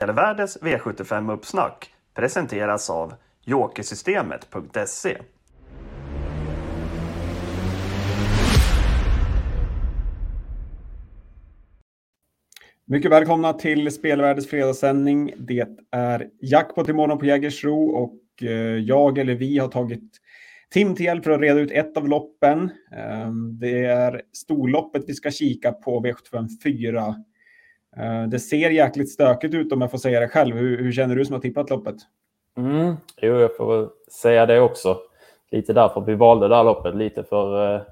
Spelvärldens V75-uppsnack presenteras av Jokersystemet.se. Mycket välkomna till Spelvärldens fredagssändning. Det är jackpot imorgon på Jägersro och eh, jag eller vi har tagit Tim till hjälp för att reda ut ett av loppen. Ehm, det är storloppet vi ska kika på V75 4. Eh, det ser jäkligt stökigt ut om jag får säga det själv. Hur, hur känner du som har tippat loppet? Mm, jo, jag får säga det också. Lite därför vi valde det här loppet. Lite för, eh,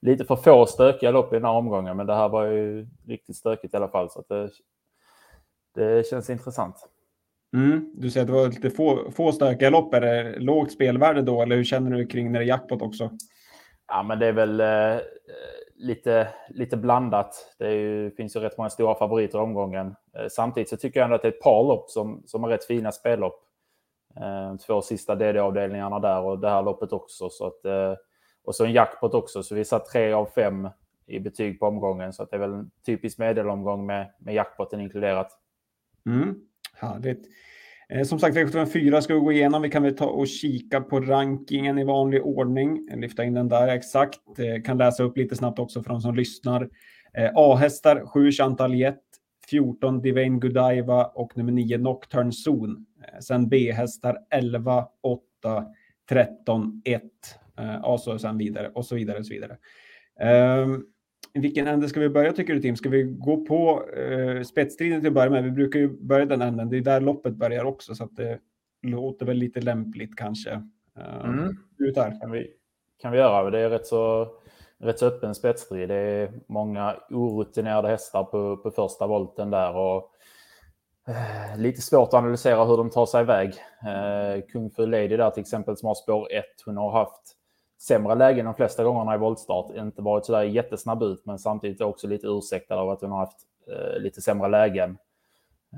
lite för få stökiga lopp i den här omgången. Men det här var ju riktigt stökigt i alla fall. Så det, det känns intressant. Mm, du säger att det var lite få, få stökiga lopp. Är det lågt spelvärde då? Eller hur känner du kring när det är jackpot också? Ja, men det är väl eh, lite, lite blandat. Det ju, finns ju rätt många stora favoriter i omgången. Eh, samtidigt så tycker jag ändå att det är ett par lopp som, som har rätt fina spellopp. Eh, två sista DD-avdelningarna där och det här loppet också. Så att, eh, och så en jackpot också. Så vi satt tre av fem i betyg på omgången. Så att det är väl en typisk medelomgång med, med jackpoten inkluderat. Mm, härligt. Eh, som sagt, V754 ska vi gå igenom. Vi kan väl ta och kika på rankingen i vanlig ordning. Eh, lyfta in den där exakt. Eh, kan läsa upp lite snabbt också för de som lyssnar. A-hästar 7 Chantaliet, 14 Divine Godiva och nummer 9 Nocturne Zone. Sen B-hästar 11, 8, 13, 1. Och så sen vidare och så vidare och så vidare. Um, i vilken ände ska vi börja tycker du Tim? Ska vi gå på uh, spetsstriden till att börja med? Vi brukar ju börja den änden. Det är där loppet börjar också så att det låter väl lite lämpligt kanske. Uh, mm. Ut där. Kan vi, kan vi göra. Det är rätt så, rätt så öppen spetsstrid. Det är många orutinerade hästar på, på första volten där och uh, lite svårt att analysera hur de tar sig iväg. Uh, Kung Fu Lady där till exempel som har spår 1. Hon har haft sämre lägen de flesta gångerna i voltstart. Inte varit sådär jättesnabb ut, men samtidigt också lite ursäktad av att hon har haft eh, lite sämre lägen.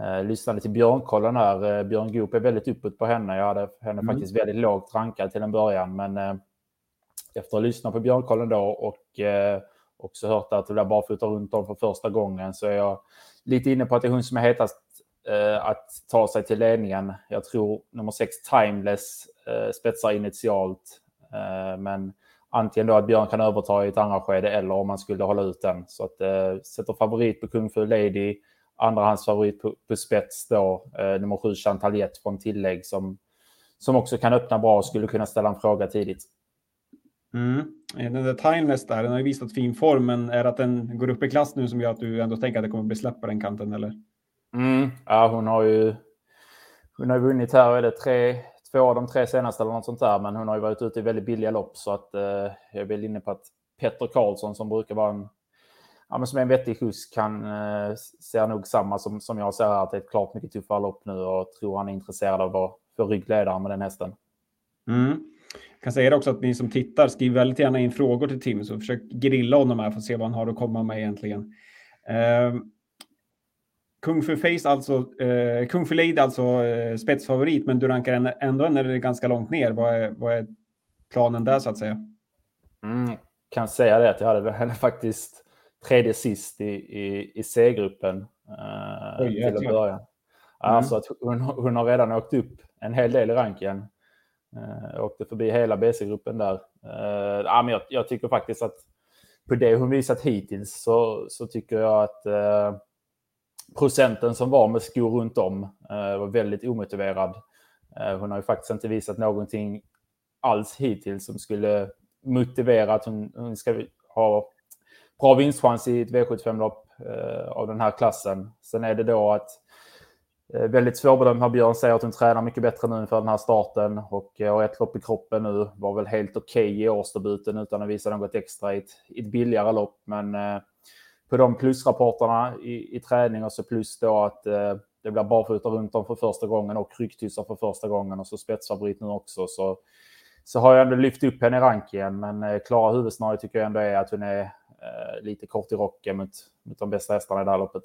Eh, lyssnade till Björnkollen här. Eh, Björn Goop är väldigt uppåt på henne. Jag hade henne mm. faktiskt väldigt lågt rankad till en början, men eh, efter att ha lyssnat på Björnkollen då och eh, också hört att det barfota runt om för första gången så är jag lite inne på att det är hon som är hetast eh, att ta sig till ledningen. Jag tror nummer sex Timeless eh, spetsar initialt. Eh, men antingen då att Björn kan överta i ett andra skede eller om man skulle hålla ut den. Så att eh, sätter favorit på Kung Fu Lady, andrahandsfavorit på, på spets då, eh, nummer sju Chantal från tillägg som, som också kan öppna bra och skulle kunna ställa en fråga tidigt. Mm. Den där Timeless där, den har ju visat fin form, men är det att den går upp i klass nu som gör att du ändå tänker att det kommer bli släpp på den kanten eller? Mm. Ja, hon har ju hon har vunnit här, är det tre, två av de tre senaste eller något sånt där. Men hon har ju varit ute i väldigt billiga lopp så att eh, jag är väl inne på att Petter Karlsson som brukar vara en, ja, men som är en vettig skjuts kan eh, ser nog samma som, som jag ser här att det är ett klart mycket tuffare lopp nu och tror han är intresserad av att få ryggledaren med den hästen. Mm. Jag kan säga det också att ni som tittar skriver väldigt gärna in frågor till Tim så försök grilla honom här för att se vad han har att komma med egentligen. Eh, Kung Fu Face alltså, eh, Kung Fu Lady alltså eh, spetsfavorit, men du rankar henne ändå är ganska långt ner. Vad är, vad är planen där så att säga? Mm, kan säga det att jag hade henne faktiskt tredje sist i, i, i C-gruppen eh, till att börja. Mm. Alltså att hon, hon har redan åkt upp en hel del i ranken. Eh, åkte förbi hela BC-gruppen där. Eh, ja, men jag, jag, tycker faktiskt att på det hon visat hittills så, så tycker jag att eh, procenten som var med skor runt om eh, var väldigt omotiverad. Eh, hon har ju faktiskt inte visat någonting alls hittills som skulle motivera att hon, hon ska ha bra vinstchans i ett V75-lopp eh, av den här klassen. Sen är det då att eh, Väldigt svårbedömd har Björn säger att hon tränar mycket bättre nu inför den här starten och eh, har ett lopp i kroppen nu. Var väl helt okej okay i årsdebuten utan att visa något extra i ett, i ett billigare lopp. Men eh, på de plusrapporterna i, i träning och så plus då att eh, det blir barfota runt om för första gången och rycktyssar för första gången och så spetsfavorit nu också. Så, så har jag ändå lyft upp henne i ranken, men eh, klara huvudscenario tycker jag ändå är att hon är eh, lite kort i rocken mot, mot de bästa hästarna i det här loppet.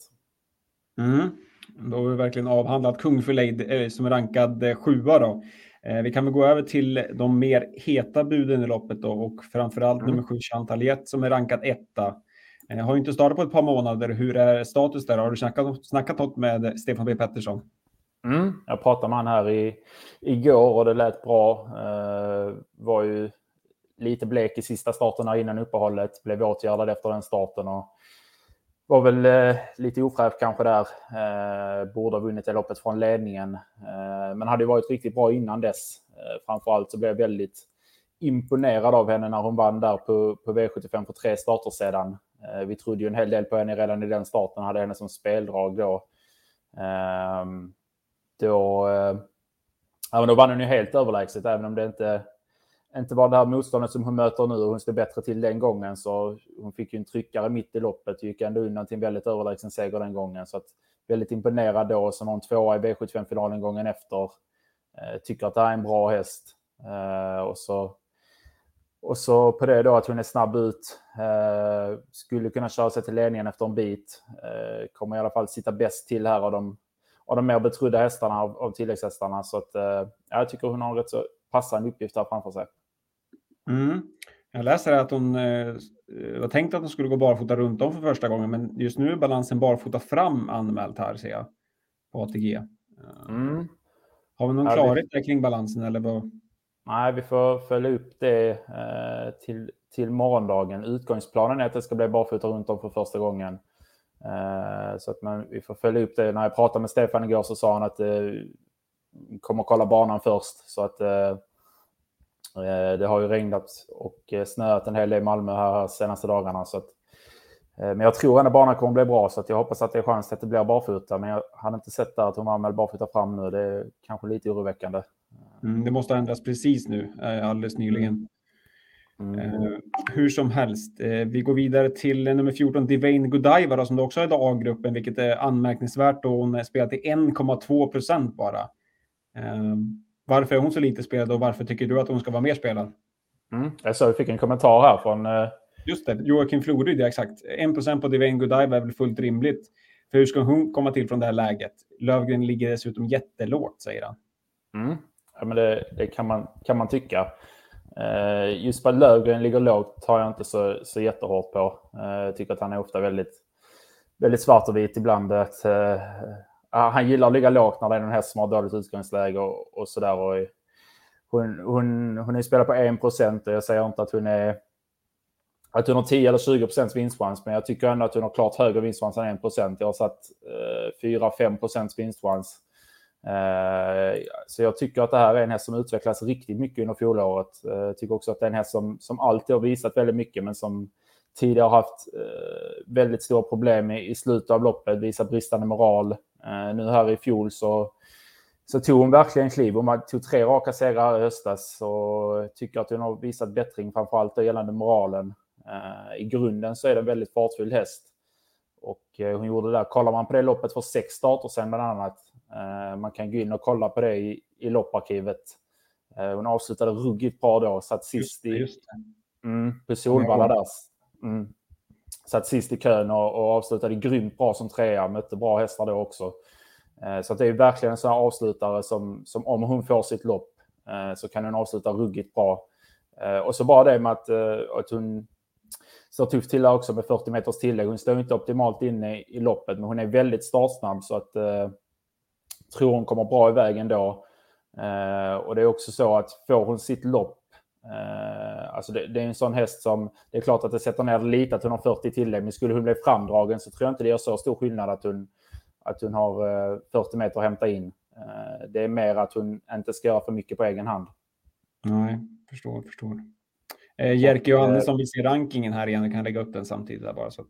Mm. Då har vi verkligen avhandlat Kung för Leid eh, som är rankad eh, sjua då. Eh, vi kan väl gå över till de mer heta buden i loppet då och framförallt mm. nummer sju Chantal som är rankad etta. Jag har inte startat på ett par månader. Hur är status där? Har du snackat, snackat något med Stefan B Pettersson? Mm, jag pratade med han här i, igår och det lät bra. Uh, var ju lite blek i sista starten här innan uppehållet. Blev åtgärdad efter den starten och var väl uh, lite ofräsch kanske där. Uh, borde ha vunnit det loppet från ledningen. Uh, men hade ju varit riktigt bra innan dess. Uh, framförallt så blev jag väldigt imponerad av henne när hon vann där på, på V75 för tre starter sedan. Eh, vi trodde ju en hel del på henne redan i den starten, hade henne som speldrag då. Ehm, då, eh, ja, då vann hon ju helt överlägset, även om det inte, inte var det här motståndet som hon möter nu och hon stod bättre till den gången. Så hon fick ju en tryckare mitt i loppet gick ändå undan till en väldigt överlägsen seger den gången. Så att, väldigt imponerad då. Som hon tvåa i V75-finalen gången efter. Eh, tycker att det här är en bra häst. Och så och så på det då att hon är snabb ut. Eh, skulle kunna köra sig till ledningen efter en bit. Eh, kommer i alla fall sitta bäst till här av de, av de mer betrodda hästarna, av, av tilläggshästarna. Så att, eh, jag tycker hon har en rätt så passande uppgift här framför sig. Mm. Jag läser att hon eh, var tänkt att hon skulle gå barfota runt om för första gången, men just nu är balansen barfota fram anmält här ser jag på ATG. Eh, mm. Har vi någon klarhet där kring balansen eller vad? Nej, vi får följa upp det eh, till, till morgondagen. Utgångsplanen är att det ska bli barfota runt om för första gången. Eh, så att man, vi får följa upp det. När jag pratade med Stefan igår så sa han att eh, kommer kolla banan först. Så att eh, eh det har ju regnat och eh, snöat en hel del i Malmö här senaste dagarna. Så att, eh, men jag tror ändå banan kommer bli bra så att jag hoppas att det är chans att det blir barfota. Men jag hade inte sett där att hon var med barfota fram nu. Det är kanske lite oroväckande. Mm, det måste ha ändrats precis nu, eh, alldeles nyligen. Mm. Uh, hur som helst, uh, vi går vidare till nummer 14, Divane Godiva, då, som också är i A-gruppen, vilket är anmärkningsvärt. Och hon spelar till 1,2 procent bara. Uh, varför är hon så lite spelad och varför tycker du att hon ska vara mer spelad? Mm. Jag såg, vi fick en kommentar här från... Just det, Joakim Floryd, ja, exakt. 1 procent på Divane Godiva är väl fullt rimligt. För hur ska hon komma till från det här läget? Lövgren ligger dessutom jättelågt, säger han. Mm. Ja, men det, det, kan, man, kan man tycka. Eh, just vad Löfgren Lövgren ligger lågt tar jag inte så, så jättehårt på. Eh, jag tycker att han är ofta väldigt, väldigt svart och vit ibland. Att, eh, ah, han gillar att ligga lågt när det är någon häst som har dåligt utgångsläge och, och sådär. hon, hon, hon är spelad på 1 procent och jag säger inte att hon är att hon har 10 eller 20 procents vinstchans, men jag tycker ändå att hon har klart högre vinstchans än 1 procent. Jag har satt eh, 4-5 procents vinstchans. Eh, så jag tycker att det här är en häst som utvecklas riktigt mycket under fjolåret. Eh, jag tycker också att det är en häst som, som alltid har visat väldigt mycket, men som tidigare har haft eh, väldigt stora problem i, slutet av loppet, visat bristande moral. Nu här i fjol så, så tog hon verkligen kliv. Hon tog tre raka segrar i höstas och tycker att hon har visat bättring, framförallt gällande moralen. I grunden så är det en väldigt fartfull häst. Och hon gjorde det där. Kollar man på det loppet för sex starter sen bland annat man kan gå in och kolla på det i, i lopparkivet. Eh, hon avslutade ruggigt bra då, satt sist i, mm, på Solvalla där. Mm. Satt sist i kön och, och avslutade grymt bra som trea, mötte bra hästar då också. Eh, så det är verkligen en sån här avslutare som, som om hon får sitt lopp så kan hon avsluta ruggigt bra. Och så bara det med att, att hon står tufft till också med 40 meters tillägg. Hon står inte optimalt inne i, i loppet, men hon är väldigt startsnabb så att tror hon kommer bra iväg ändå. Eh, och det är också så att får hon sitt lopp, eh, alltså det, det, är en sån häst som, det är klart att det sätter ner lite att hon har 40 tillägg, men skulle hon bli framdragen så tror jag inte det gör så stor skillnad att hon, att hon har eh, 40 meter att hämta in. Eh, det är mer att hon inte ska göra för mycket på egen hand. Nej, förstår, förstår. Eh, Jerker Johannesson vill se rankingen här igen, jag kan lägga upp den samtidigt där bara så att...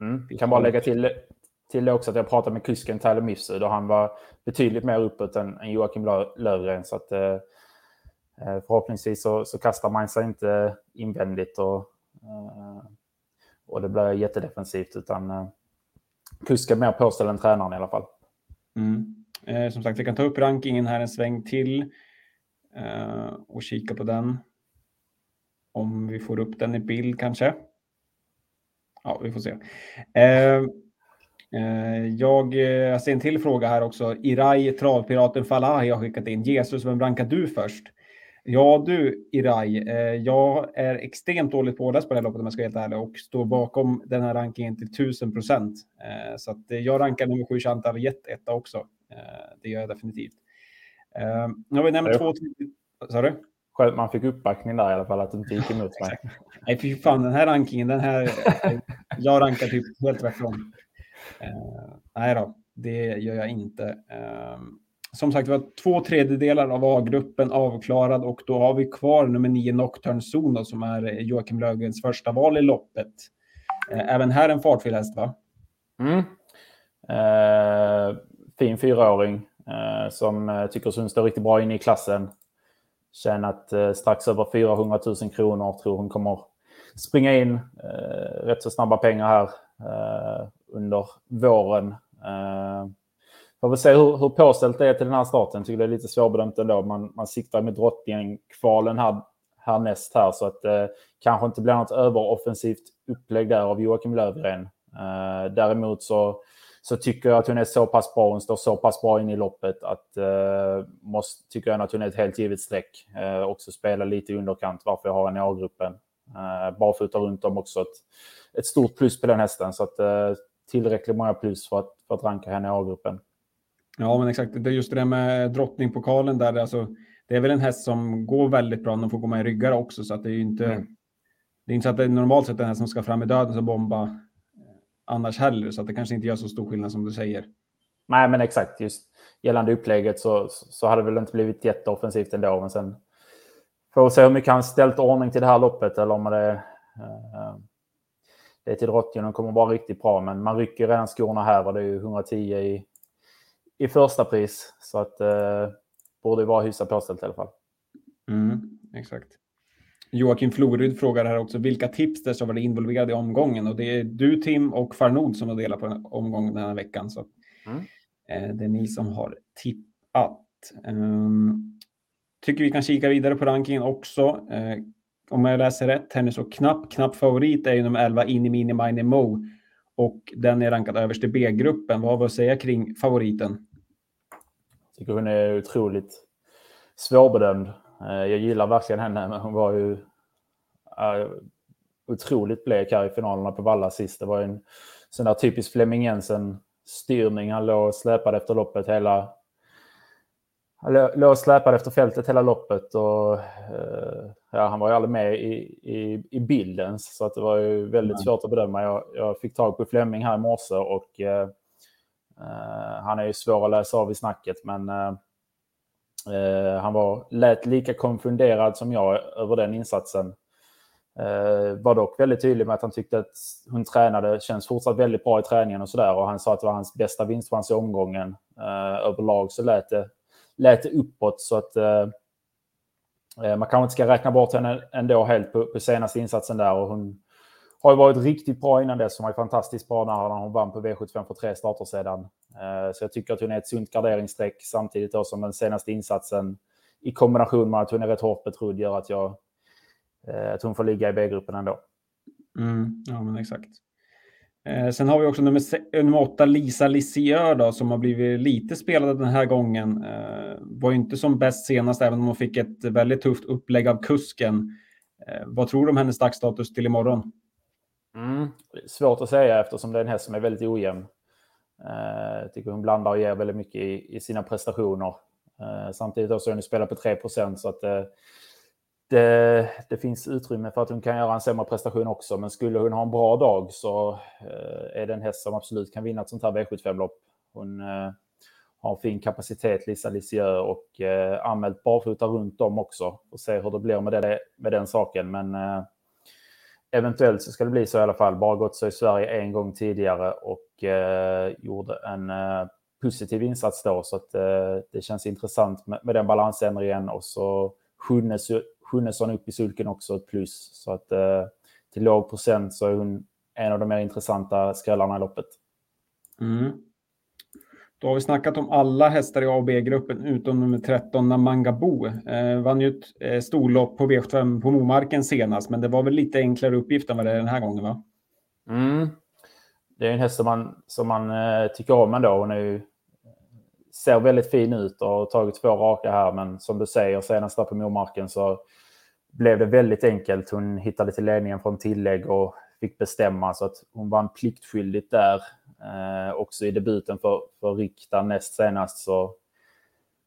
Mm. Vi kan bara lägga till till det också att jag pratade med kusken Tyler Mifsud och han var betydligt mer uppåt än, än Joakim Lövgren. Så att, eh, eh, förhoppningsvis så, så, kastar man sig inte invändigt och, eh, och det blir jättedefensivt. Utan eh, kusken mer påställd än tränaren i alla fall. Mm. Eh, som sagt, vi kan ta upp rankingen här en sväng till eh, och kika på den. Om vi får upp den i bild kanske. Ja, vi får se. Eh, Eh, Eh, jag, ser en till fråga här också. Irai, travpiraten Falahi har skickat in. Jesus, vem rankar du först? Ja du, Irai, eh, jag är extremt dåligt påläst på det här loppet om jag ska vara helt ärlig och står bakom den här rankingen till 1000 procent. Så att jag rankar nummer 7 Chantal Jet etta också. Det gör jag definitivt. Nu har vi nämnt två... Sa du? Skönt man fick uppbackning där i alla fall, att du inte gick emot mig. Nej, fy fan, den här rankingen, den här... jag rankar typ helt tvärtom. Eh, nej då, det gör jag inte. Eh, som sagt, vi har två tredjedelar av A-gruppen avklarad och då har vi kvar nummer nio Nocturne Zone som är eh, Joakim Löfgrens första val i loppet. Eh, även här en fartfylld häst, va? Mm. Eh, fin fyraåring eh, som tycker Sund står riktigt bra inne i klassen tjänat eh, strax över 400 000 kronor. Tror hon kommer springa in eh, rätt så snabba pengar här eh, under våren. Eh, får väl se hur, hur påställt det är till den här starten. Tycker det är lite svårbedömt ändå. Man, man siktar med drottningen-kvalen här, härnäst här så att det eh, kanske inte blir något överoffensivt upplägg där av Joakim Lövgren. Eh, däremot så så tycker jag att hon är så pass bra, hon står så pass bra in i loppet att eh, måste, tycker jag att hon är ett helt givet streck. Eh, också spela lite i underkant varför jag har henne i A-gruppen. Eh, barfota runt om också ett, ett stort plus på den hästen så att eh, tillräckligt många plus för att, för att ranka henne i A-gruppen. Ja, men exakt. Det är just det där med drottningpokalen där. Alltså, det är väl en häst som går väldigt bra. Den får gå med i ryggar också, så att det är ju inte. Mm. Det är inte så att det är normalt sett den här som ska fram i döden och bomba annars heller, så att det kanske inte gör så stor skillnad som du säger. Nej, men exakt. Just gällande upplägget så, så hade det väl inte blivit jätteoffensivt ändå. Men sen får vi se hur mycket han ställt ordning till det här loppet eller om det, eh, det är till drottningen kommer vara riktigt bra. Men man rycker redan skorna här och det är ju 110 i, i första pris. Så att eh, borde vara hyfsat påställt i alla fall. Mm, exakt. Joakim Floryd frågar här också vilka tips det som var involverade i omgången och det är du Tim och Farnod som har delat på omgången den här veckan. Så mm. eh, det är ni som har tippat. Um, tycker vi kan kika vidare på rankingen också. Eh, om jag läser rätt, här nu så knapp, knapp favorit är ju nummer 11, Inni Mini Mini Mo. Och den är rankad överst i B-gruppen. Vad har vi att säga kring favoriten? Jag tycker hon är otroligt svårbedömd. Eh, jag gillar verkligen henne, men hon var ju eh, otroligt blek här i finalerna på Valla sist. Det var en sån där typisk Flemming Jensen-styrning. Han låg och släpade efter loppet hela... Låg och släpade efter fältet hela loppet och uh, ja, han var ju aldrig med i, i, i bilden. Så att det var ju väldigt svårt att bedöma. Jag, jag fick tag på Flemming här i morse och uh, han är ju svår att läsa av i snacket, men Eh, han var, lät lika konfunderad som jag över den insatsen. Eh, var dock väldigt tydlig med att han tyckte att hon tränade, känns fortsatt väldigt bra i träningen och sådär. Och han sa att det var hans bästa vinstchans i omgången. Eh, överlag så lät det, lät det uppåt. Så att eh, eh, man kanske inte ska räkna bort henne ändå helt på, på senaste insatsen där. Och hon har ju varit riktigt bra innan dess. Hon var fantastiskt bra när hon vann på V75 för tre starter sedan. Eh, så jag tycker att hon är ett sunt garderingsstreck samtidigt då som den senaste insatsen i kombination med att hon är rätt hårt betrodd gör att, jag, eh, att hon får ligga i B-gruppen ändå. Mm, ja, men exakt. Eh, sen har vi också nummer, eh, nummer åtta, Lisa Lissier då, som har blivit lite spelad den här gången. Eh, var ju inte som bäst senast, även om hon fick ett väldigt tufft upplägg av kusken. vad tror du om hennes dagsstatus till imorgon? Mm. Svårt att säga eftersom det är en häst som är väldigt ojämn. Jag tycker hon blandar och ger väldigt mycket i, i sina prestationer. Samtidigt så har hon spelat på 3% så att det, det, finns utrymme för att hon kan göra en sämre prestation också. Men skulle hon ha en bra dag så eh, är det en häst som absolut kan vinna ett sånt här V75-lopp. Hon eh, har fin kapacitet, Lisa Lisieux, och eh, anmält barfota runt om också. Och se hur det blir med, det, med den saken. Men eh, eventuellt så ska det bli så i alla fall. Bara gått så i Sverige en gång tidigare och eh, gjorde en eh, positiv insats då. Så att, eh, det känns intressant med, med den balansändringen. Och så Sjunnesson upp i sulken också ett plus. Så att eh, till låg procent så är hon en av de mer intressanta skrällarna i loppet. Mm. Då har vi snackat om alla hästar i A och B-gruppen utom nummer 13, Namangabo. Eh, vann ju ett eh, storlopp på V75 på Momarken senast, men det var väl lite enklare uppgift än vad det är den här gången, va? Mm. Det är en häst som man, som man eh, tycker om ändå. Hon är ju, ser väldigt fin ut och har tagit två raka här, men som du säger, senast där på mormarken så blev det väldigt enkelt. Hon hittade till ledningen från tillägg och fick bestämma så att hon vann pliktskyldigt där. Eh, också i debuten för, för Rikta näst senast så,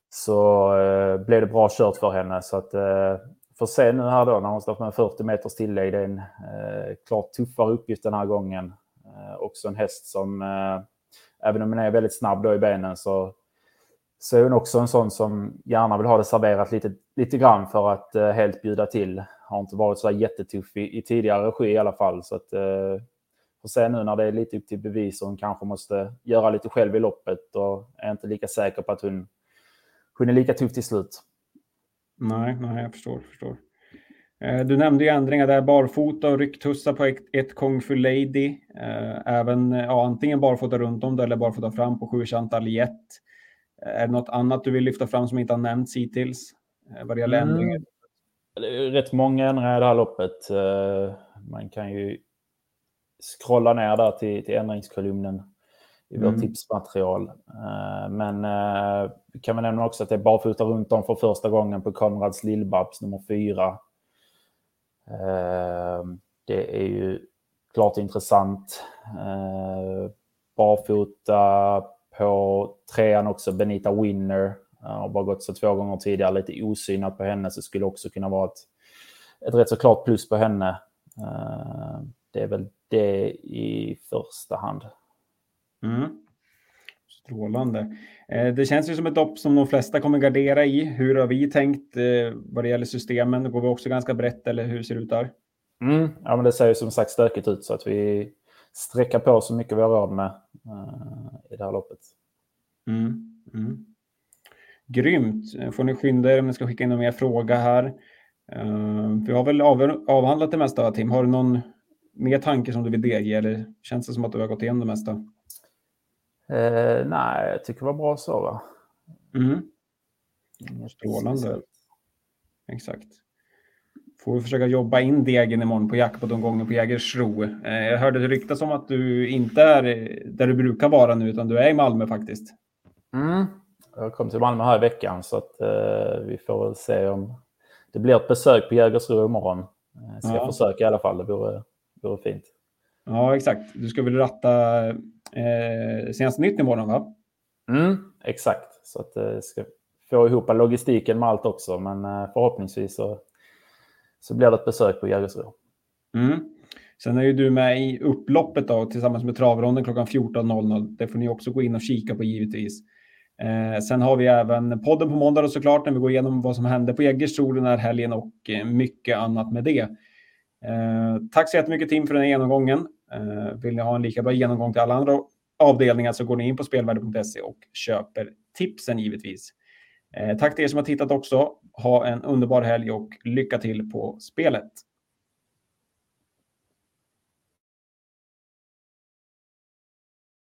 så eh, blev det bra kört för henne. Så att, eh, får se nu här då när hon står med 40 meters tillägg. Det är en eh, klart tuffare uppgift den här gången. Eh, också en häst som, eh, även om den är väldigt snabb då i benen, så, så är hon också en sån som gärna vill ha det serverat lite, lite grann för att eh, helt bjuda till. Har inte varit så jättetuff i, i tidigare regi i alla fall. Så att, eh, får se nu när det är lite upp till bevis och hon kanske måste göra lite själv i loppet och är inte lika säker på att hon, hon är lika tuff till slut. Nej, nej, jag förstår. förstår. Eh, du nämnde ju ändringar där, barfota och rycktussa på ett, ett Kong för Lady. Eh, även ja, antingen barfota runt om eller barfota fram på sju Chantal Jett. Är det något annat du vill lyfta fram som inte har nämnts hittills? Eh, vad det gäller mm. ändringar? Det är rätt många ändringar i det här loppet. Man kan ju scrolla ner där till, till ändringskolumnen i vårt mm. tipsmaterial. Men vi kan väl nämna också att det är barfota runt om för första gången på Konrads Lillbabs nummer fyra. Det är ju klart intressant. Barfota på trean också, Benita Winner. Har bara gått så två gånger tidigare, lite osynat på henne, så skulle också kunna vara ett, ett rätt så klart plus på henne. Ehm, det är väl det i första hand. Mm. Strålande. Eh, det känns ju som ett dopp som de flesta kommer gardera i. Hur har vi tänkt eh, vad det gäller systemen? Går vi också ganska brett eller hur ser det ut där? Mm, ja, men det ser ju som sagt stökigt ut så att vi sträcker på så mycket vi har råd med i det här loppet. Mm, mm. Grymt. Får ni skynda er om ni ska skicka in någon mer fråga här. Uh, vi har väl av, avhandlat det mesta, Tim. Har du någon mer tanke som du vill delge eller känns det som att du har gått igenom det mesta? Uh, nej, jag tycker det var bra så. Va? Mm. Strålande. Exakt. Får vi försöka jobba in degen imorgon på jackpot-omgången på Jägersro. Eh, jag hörde det ryktas om att du inte är där du brukar vara nu, utan du är i Malmö faktiskt. Mm. Jag kom till Malmö här i veckan, så att uh, vi får väl se om det blir ett besök på Jägersro imorgon. Jag eh, ska ja. försöka i alla fall, det vore, vore fint. Ja, exakt. Du ska väl ratta eh, senaste nytt imorgon, va? Mm, exakt. Så att jag ska få ihop logistiken med allt också, men förhoppningsvis så så blir det ett besök på Jägersro. Mm. Sen är ju du med i upploppet då, tillsammans med travronden klockan 14.00. Det får ni också gå in och kika på givetvis. Eh, sen har vi även podden på måndag och såklart när vi går igenom vad som hände på Jägersro den här helgen och eh, mycket annat med det. Eh, tack så jättemycket Tim för den här genomgången. Eh, vill ni ha en lika bra genomgång till alla andra avdelningar så går ni in på spelvärde.se och köper tipsen givetvis. Eh, tack till er som har tittat också. Ha en underbar helg och lycka till på spelet.